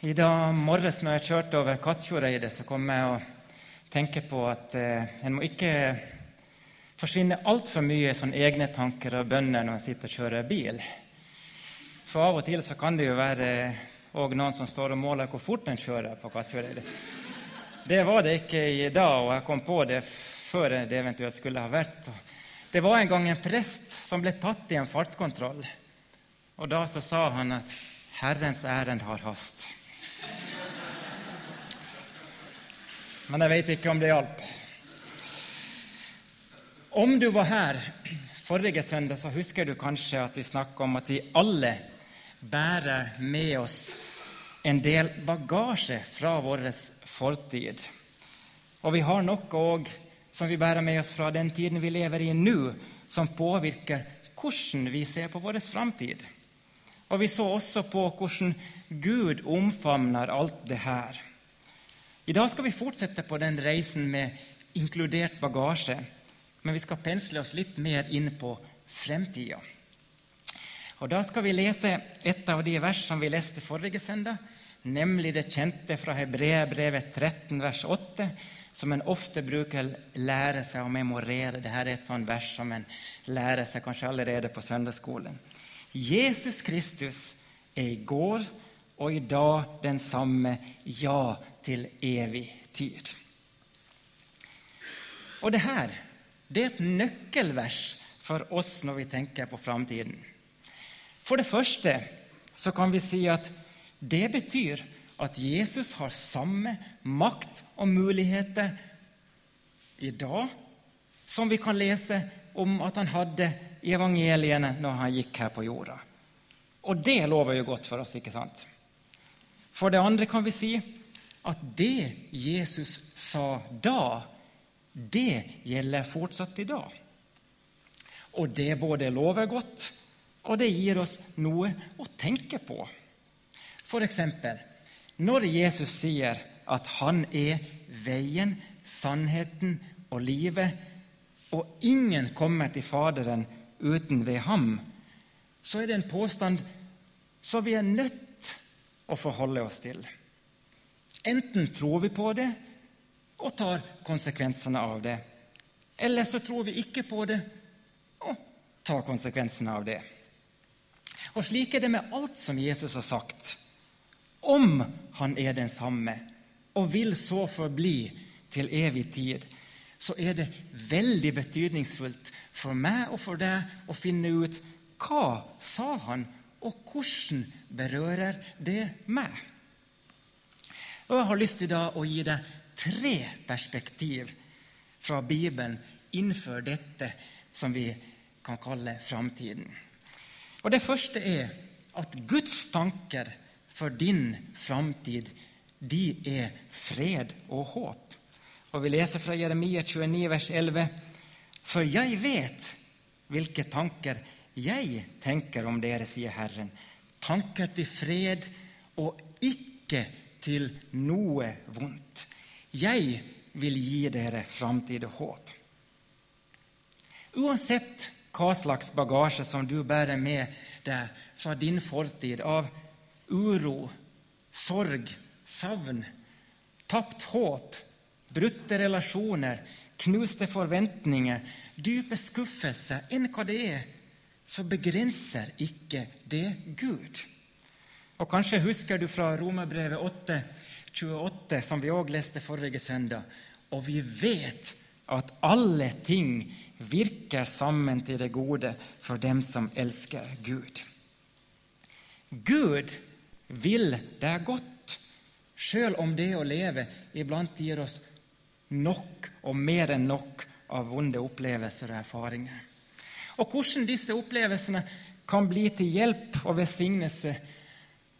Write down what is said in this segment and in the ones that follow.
I dag morges når jeg kjørte over Kattfjordeidet, så kom jeg og tenke på at eh, en må ikke forsvinne altfor mye sånn egne tanker og bønner når en sitter og kjører bil. For av og til så kan det jo være og noen som står og måler hvor fort en kjører på Kattfjordeidet. Det var det ikke i dag, og jeg kom på det før det eventuelt skulle ha vært. Det var en gang en prest som ble tatt i en fartskontroll. Og da så sa han at 'Herrens ærend har hast'. Men jeg vet ikke om det hjalp. Om du var her forrige søndag, så husker du kanskje at vi snakka om at vi alle bærer med oss en del bagasje fra vår fortid. Og vi har noe òg som vi bærer med oss fra den tiden vi lever i nå, som påvirker hvordan vi ser på vår framtid. Og vi så også på hvordan Gud omfavner alt det her. I dag skal vi fortsette på den reisen med inkludert bagasje, men vi skal pensle oss litt mer inn på fremtida. Og Da skal vi lese et av de vers som vi leste forrige søndag, nemlig det kjente fra Hebreabrevet 13, vers 8, som en ofte bruker lære seg å memorere. Dette er et sånt vers som en lærer seg kanskje allerede på søndagsskolen. Jesus Kristus er i går og i dag den samme, ja, til evig tid. Og det her det er et nøkkelvers for oss når vi tenker på framtiden. For det første så kan vi si at det betyr at Jesus har samme makt og muligheter i dag som vi kan lese om at han hadde i evangeliene når han gikk her på jorda. Og det lover jo godt for oss, ikke sant? For det andre kan vi si at det Jesus sa da, det gjelder fortsatt i dag. Og det både lover godt, og det gir oss noe å tenke på. For eksempel, når Jesus sier at han er veien, sannheten og livet, og ingen kommer til Faderen uten ved ham, så er det en påstand som vi er nødt å forholde oss til. Enten tror vi på det og tar konsekvensene av det, eller så tror vi ikke på det og tar konsekvensene av det. Og Slik er det med alt som Jesus har sagt. Om han er den samme og vil så forbli til evig tid, så er det veldig betydningsfullt for meg og for deg å finne ut hva sa han, og hvordan berører det meg. Og Jeg har lyst til da å gi deg tre perspektiv fra Bibelen innenfor dette som vi kan kalle framtiden. Og Det første er at Guds tanker for din framtid, de er fred og håp. Og Vi leser fra Jeremia 29, vers 11.: For jeg vet hvilke tanker jeg tenker om dere, sier Herren. Tanker til fred og ikke til noe vondt. Jeg vil gi dere framtid og håp. Uansett hva slags bagasje som du bærer med deg fra din fortid av uro, sorg, savn, tapt håp, brutte relasjoner, knuste forventninger, dype skuffelser, enn hva det er, så begrenser ikke det Gud. Og Kanskje husker du fra Romerbrevet 8, 28, som vi òg leste forrige søndag. Og vi vet at alle ting virker sammen til det gode for dem som elsker Gud. Gud vil det godt, sjøl om det å leve iblant gir oss nok og mer enn nok av vonde opplevelser og erfaringer. Og hvordan disse opplevelsene kan bli til hjelp og velsignelse,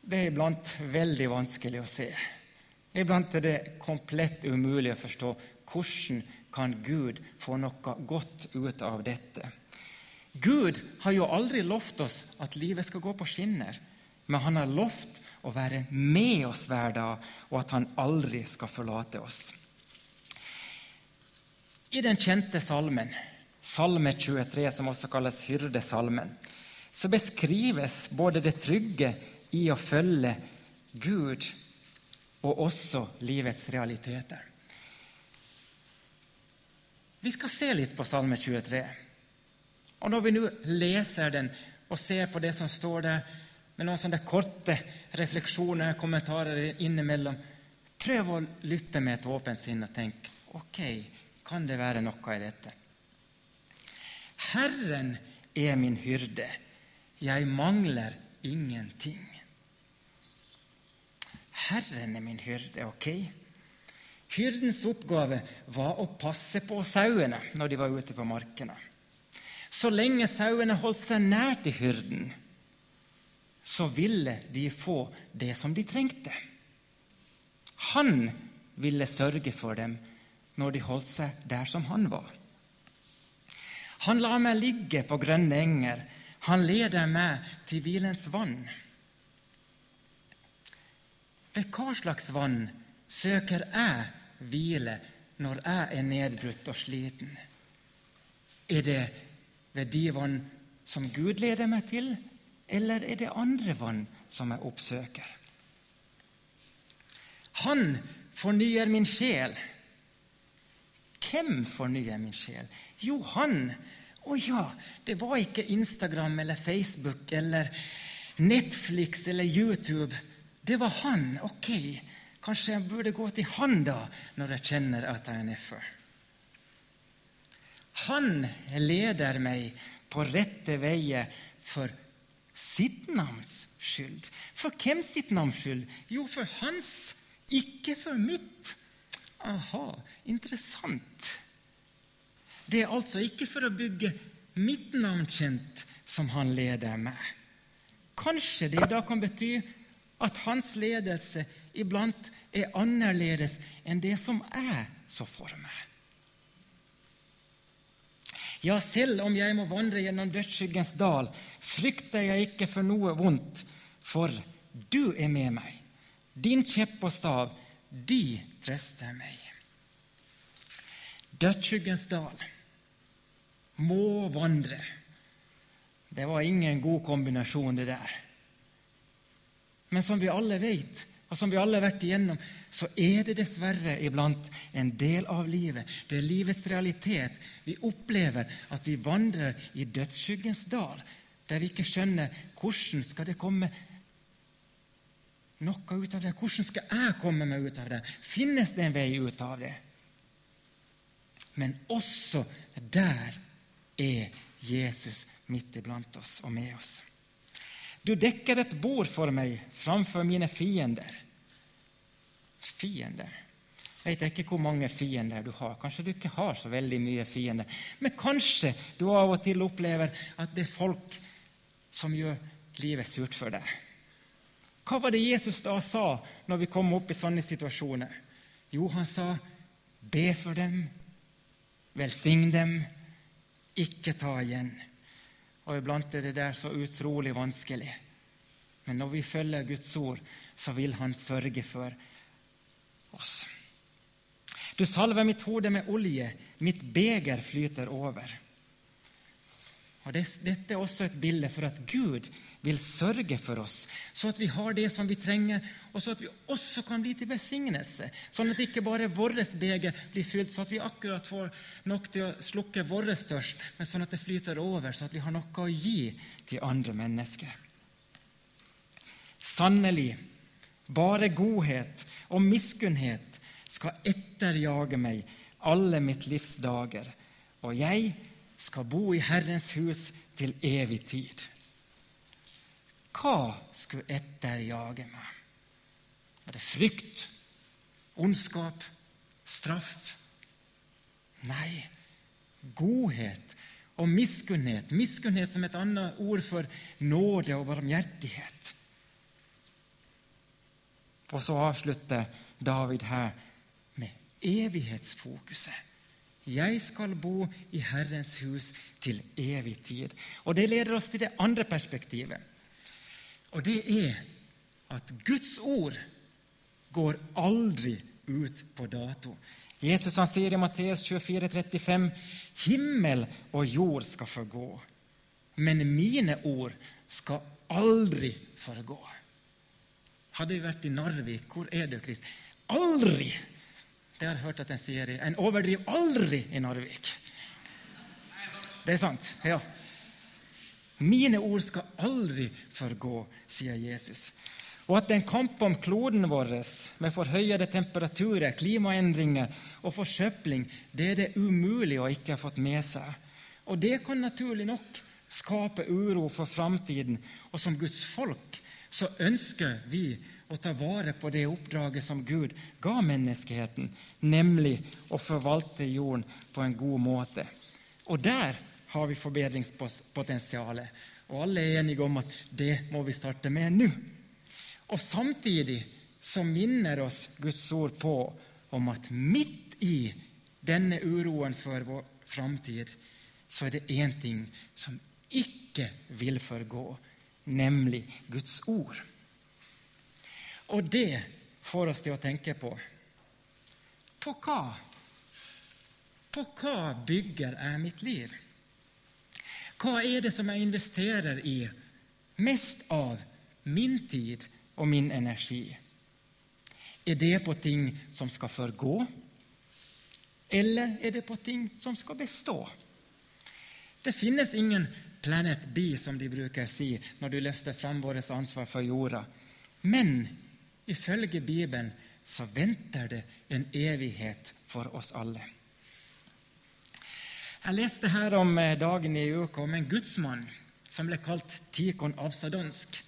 det er iblant veldig vanskelig å se. Iblant er det komplett umulig å forstå hvordan kan Gud få noe godt ut av dette. Gud har jo aldri lovt oss at livet skal gå på skinner, men han har lovt å være med oss hver dag, og at han aldri skal forlate oss. I den kjente salmen, Salme 23, som også kalles hyrdesalmen, så beskrives både det trygge i å følge Gud og også livets realiteter. Vi skal se litt på Salme 23. Og Når vi nå leser den og ser på det som står der, med noen sånne korte refleksjoner kommentarer innimellom, prøv å lytte med et åpent sinn og tenk ok, kan det være noe i dette? Herren er min hyrde, jeg mangler ingenting. Herren er min hyrde, ok? Hyrdens oppgave var å passe på sauene når de var ute på markene. Så lenge sauene holdt seg nær til hyrden, så ville de få det som de trengte. Han ville sørge for dem når de holdt seg der som han var. Han lar meg ligge på grønne enger, han leder meg til hvilens vann. Ved hva slags vann søker jeg hvile når jeg er nedbrutt og sliten? Er det ved de vann som Gud leder meg til, eller er det andre vann som jeg oppsøker? Han fornyer min sjel. Hvem fornyer min sjel? Jo, han. Å ja, det var ikke Instagram eller Facebook eller Netflix eller YouTube. Det var han. Ok, kanskje jeg burde gå til han da, når jeg kjenner at jeg er nedfor. Han leder meg på rette veier for sitt navns skyld. For hvem sitt navns skyld? Jo, for hans, ikke for mitt. Aha, interessant. Det er altså ikke for å bygge mitt navn kjent som han leder meg. Kanskje det da kan bety at hans ledelse iblant er annerledes enn det som jeg så for meg. Ja, selv om jeg må vandre gjennom dødsskyggens dal, frykter jeg ikke for noe vondt, for du er med meg. Din kjepp og stav, de trøster meg. Dødsskyggens dal må vandre. Det var ingen god kombinasjon, det der. Men som vi alle vet, og som vi alle har vært igjennom, så er det dessverre iblant en del av livet. Det er livets realitet. Vi opplever at vi vandrer i dødsskyggens dal, der vi ikke skjønner hvordan skal det komme noe ut av det. Hvordan skal jeg komme meg ut av det? Finnes det en vei ut av det? Men også der er Jesus midt iblant oss og med oss. Du dekker et bord for meg framfor mine fiender. Fiender Jeg vet ikke hvor mange fiender du har. Kanskje du ikke har så veldig mye fiender. Men kanskje du av og til opplever at det er folk som gjør livet surt for deg. Hva var det Jesus da sa når vi kom opp i sånne situasjoner? Jo, han sa, 'Be for dem, velsign dem, ikke ta igjen'. Og iblant er det der så utrolig vanskelig. Men når vi følger Guds ord, så vil Han sørge for oss. Du salver mitt hode med olje, mitt beger flyter over. Og Dette er også et bilde for at Gud vil sørge for oss, så at vi har det som vi trenger, og så at vi også kan bli til besignelse. Sånn at ikke bare vårt beger blir fylt, så at vi akkurat får nok til å slukke vår størst, men sånn at det flyter over, så at vi har noe å gi til andre mennesker. Sannelig, bare godhet og miskunnhet skal etterjage meg alle mitt livs dager, og jeg skal bo i Herrens hus til evig tid. Hva skulle etterjage meg? Var det frykt? Ondskap? Straff? Nei, godhet og miskunnhet. Miskunnhet som et annet ord for nåde og barmhjertighet. Og så avslutter David her med evighetsfokuset. Jeg skal bo i Herrens hus til evig tid. Og Det leder oss til det andre perspektivet. Og det er at Guds ord går aldri ut på dato. Jesus han sier i Matteus 24, 35, Himmel og jord skal forgå, men mine ord skal aldri forgå. Hadde vi vært i Narvik Hvor er du, Krist? Aldri! Det har jeg hørt at en sier. En overdriver aldri i Narvik. Det er sant. ja. Mine ord skal aldri forgå, sier Jesus. Og at det er en kamp om kloden vår med forhøyede temperaturer, klimaendringer og forsøpling, det er det umulig å ikke ha fått med seg. Og det kan naturlig nok skape uro for framtiden. Og som Guds folk så ønsker vi å ta vare på det oppdraget som Gud ga menneskeheten, nemlig å forvalte jorden på en god måte. Og der har vi forbedringspotensialet. Og alle er enige om at det må vi starte med nå. Og samtidig så minner oss Guds ord på om at midt i denne uroen for vår framtid, så er det én ting som ikke vil forgå, nemlig Guds ord. Og det får oss til å tenke på på hva? På hva bygger jeg mitt liv? Hva er det som jeg investerer i mest av min tid og min energi? Er det på ting som skal forgå, eller er det på ting som skal bestå? Det finnes ingen Planet B, som de bruker si når du løfter fram vårt ansvar for jorda. Men ifølge Bibelen så venter det en evighet for oss alle. Jeg leste her om eh, dagen i uka om en gudsmann som ble kalt Tikon Avsadonsk.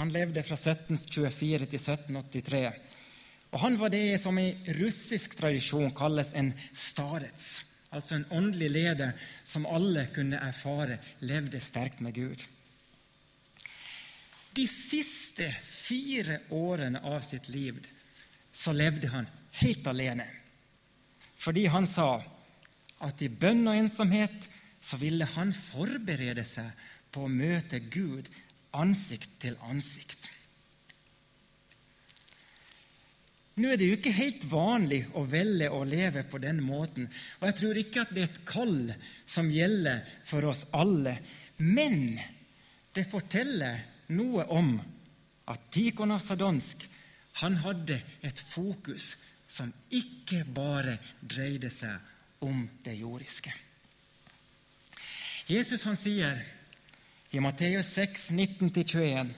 Han levde fra 1724 til 1783. Og Han var det som i russisk tradisjon kalles en starets, altså en åndelig leder som alle kunne erfare levde sterkt med Gud. De siste fire årene av sitt liv så levde han helt alene, fordi han sa at i bønn og ensomhet så ville han forberede seg på å møte Gud ansikt til ansikt. Nå er det jo ikke helt vanlig å velge å leve på den måten. Og jeg tror ikke at det er et kall som gjelder for oss alle. Men det forteller noe om at Tikon Sadonsk han hadde et fokus som ikke bare dreide seg om det jordiske. Jesus han sier i Matteus 6, 19-21.: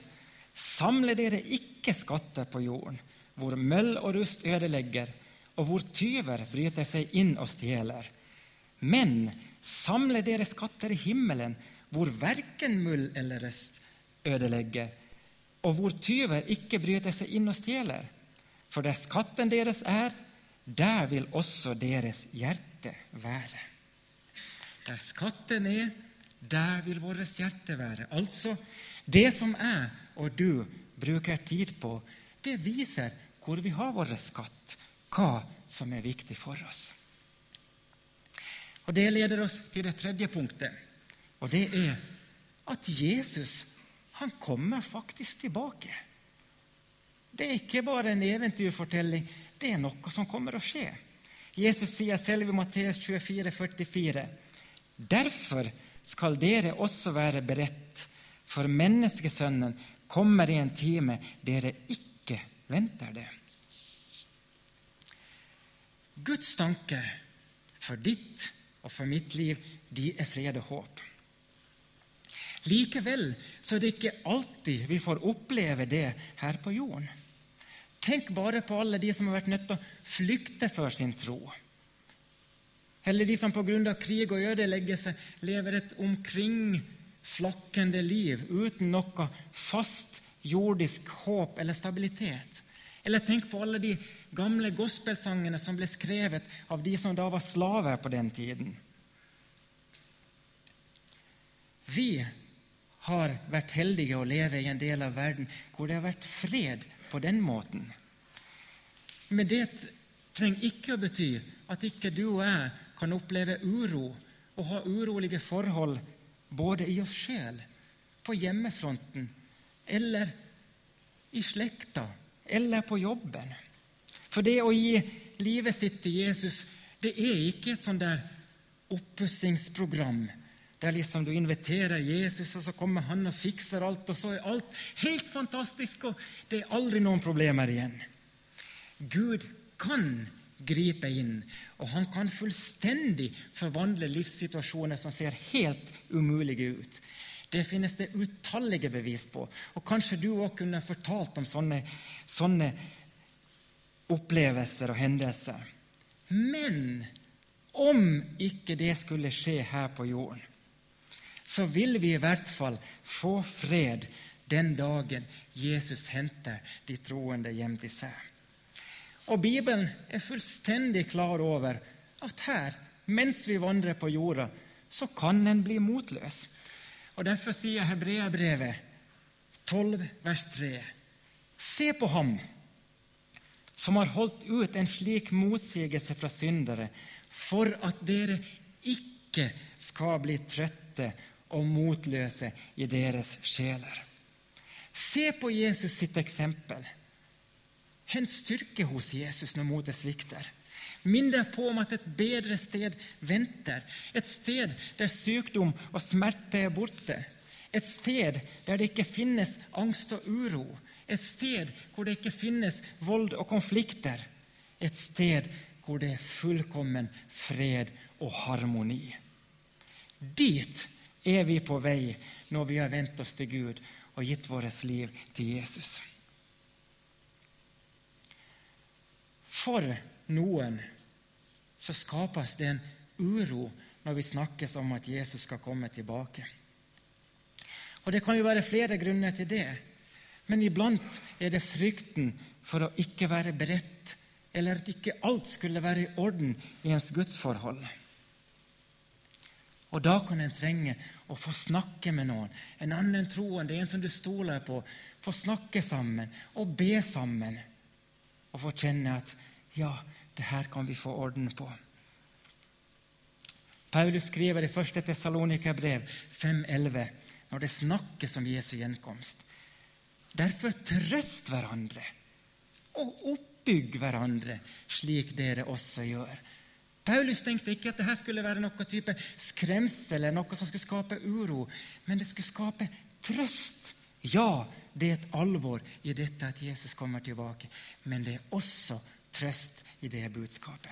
Samle dere ikke skatter på jorden, hvor møll og rust ødelegger, og hvor tyver bryter seg inn og stjeler. Men samle dere skatter i himmelen, hvor verken møll eller rust ødelegger, og hvor tyver ikke bryter seg inn og stjeler. For der skatten deres er, der vil også deres hjerte være. Der skatten er, der vil vårt hjerte være. Altså, det som jeg og du bruker tid på, det viser hvor vi har vår skatt, hva som er viktig for oss. Og Det leder oss til det tredje punktet, og det er at Jesus han kommer faktisk tilbake. Det er ikke bare en eventyrfortelling, det er noe som kommer å skje. Jesus sier selv i Matteus 24, 44, Derfor skal dere også være beredt, for menneskesønnen kommer i en time dere ikke venter det. Guds tanke for ditt og for mitt liv, de er fred og håp. Likevel så er det ikke alltid vi får oppleve det her på jorden. Tenk bare på alle de som har vært nødt til å flykte for sin tro. Eller de som pga. krig og ødeleggelse lever et omkringflakkende liv uten noe fast jordisk håp eller stabilitet. Eller tenk på alle de gamle gospelsangene som ble skrevet av de som da var slaver på den tiden. Vi har vært heldige å leve i en del av verden hvor det har vært fred på den måten. Men det trenger ikke å bety at ikke du og jeg kan oppleve uro og ha urolige forhold både i oss sjøl, på hjemmefronten eller i slekta eller på jobben. For det å gi livet sitt til Jesus, det er ikke et sånn der oppussingsprogram Der liksom du inviterer Jesus, og så kommer han og fikser alt, og så er alt helt fantastisk, og det er aldri noen problemer igjen. Gud kan gripe inn, og han kan fullstendig forvandle livssituasjoner som ser helt umulige ut. Det finnes det utallige bevis på. Og Kanskje du òg kunne fortalt om sånne, sånne opplevelser og hendelser. Men om ikke det skulle skje her på jorden, så vil vi i hvert fall få fred den dagen Jesus henter de troende hjem til seg. Og Bibelen er fullstendig klar over at her, mens vi vandrer på jorda, så kan en bli motløs. Og Derfor sier Hebreabrevet 12, vers 3.: Se på ham som har holdt ut en slik motsigelse fra syndere, for at dere ikke skal bli trøtte og motløse i deres sjeler. Se på Jesus sitt eksempel. Hent styrke hos Jesus når motet svikter. Minn deg på om at et bedre sted venter. Et sted der sykdom og smerte er borte. Et sted der det ikke finnes angst og uro. Et sted hvor det ikke finnes vold og konflikter. Et sted hvor det er fullkommen fred og harmoni. Dit er vi på vei når vi har vendt oss til Gud og gitt vårt liv til Jesus. For noen så skapes det en uro når vi snakkes om at Jesus skal komme tilbake. Og Det kan jo være flere grunner til det, men iblant er det frykten for å ikke være beredt, eller at ikke alt skulle være i orden i ens gudsforhold. Og Da kan en trenge å få snakke med noen, en annen troende, en som du stoler på, få snakke sammen og be sammen, og få kjenne at ja, det her kan vi få orden på. Paulus skriver i 1. Tessalonika-brev 5,11 når det snakkes om Jesu gjenkomst. Derfor trøst hverandre og oppbygg hverandre, slik dere også gjør. Paulus tenkte ikke at dette skulle være noe type skremsel eller noe som skulle skape uro, men det skulle skape trøst. Ja, det er et alvor i dette at Jesus kommer tilbake, men det er også trøst i det budskapet.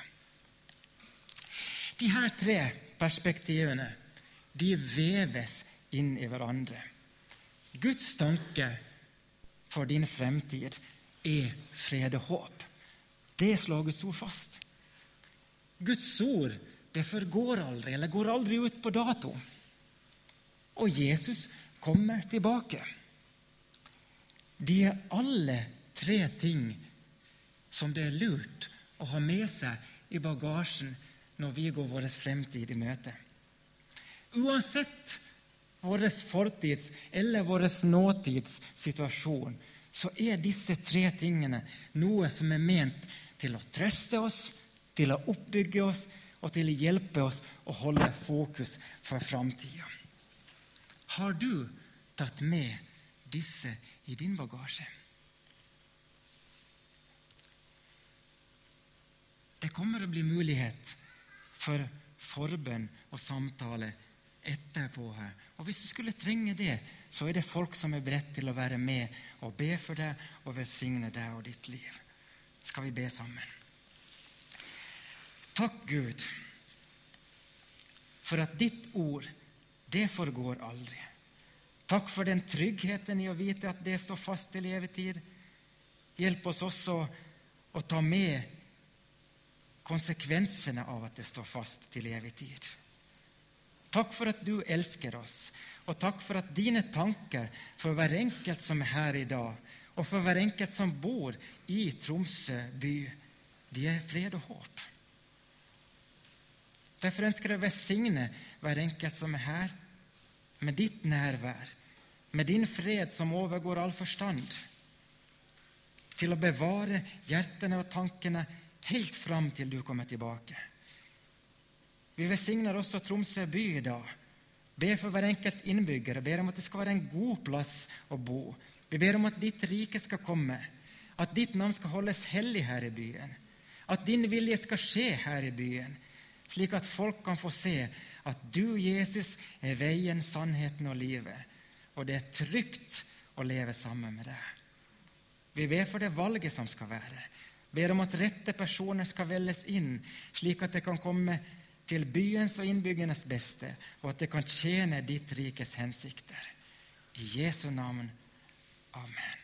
De her tre perspektivene de veves inn i hverandre. Guds tanke for din fremtid er fred og håp. Det slår Guds ord fast. Guds ord det forgår aldri, eller går aldri ut på dato. Og Jesus kommer tilbake. De er alle tre ting som det er lurt å ha med seg i bagasjen når vi går vår fremtid i møte. Uansett vår fortids eller vår nåtids situasjon, så er disse tre tingene noe som er ment til å trøste oss, til å oppbygge oss og til å hjelpe oss å holde fokus for framtida. Har du tatt med disse i din bagasje? Det kommer å bli mulighet for forbønn og samtale etterpå her. Og Hvis du skulle trenge det, så er det folk som er beredt til å være med og be for deg og velsigne deg og ditt liv. Skal vi be sammen? Takk, Gud, for at ditt ord, det forgår aldri. Takk for den tryggheten i å vite at det står fast til evig. Hjelp oss også å ta med konsekvensene av at det står fast til evig tid. Takk for at du elsker oss, og takk for at dine tanker for hver enkelt som er her i dag, og for hver enkelt som bor i Tromsø by, de er fred og håp. Derfor ønsker jeg å velsigne hver enkelt som er her, med ditt nærvær, med din fred som overgår all forstand, til å bevare hjertene og tankene helt fram til du kommer tilbake. Vi velsigner også Tromsø by i dag. Ber for hver enkelt innbygger og ber om at det skal være en god plass å bo. Vi ber om at ditt rike skal komme, at ditt navn skal holdes hellig her i byen. At din vilje skal skje her i byen. Slik at folk kan få se at du, Jesus, er veien, sannheten og livet, og det er trygt å leve sammen med deg. Vi ber for det valget som skal være. Ber om at rette personer skal velges inn, slik at det kan komme til byens og innbyggernes beste, og at det kan tjene ditt rikes hensikter. I Jesu navn. Amen.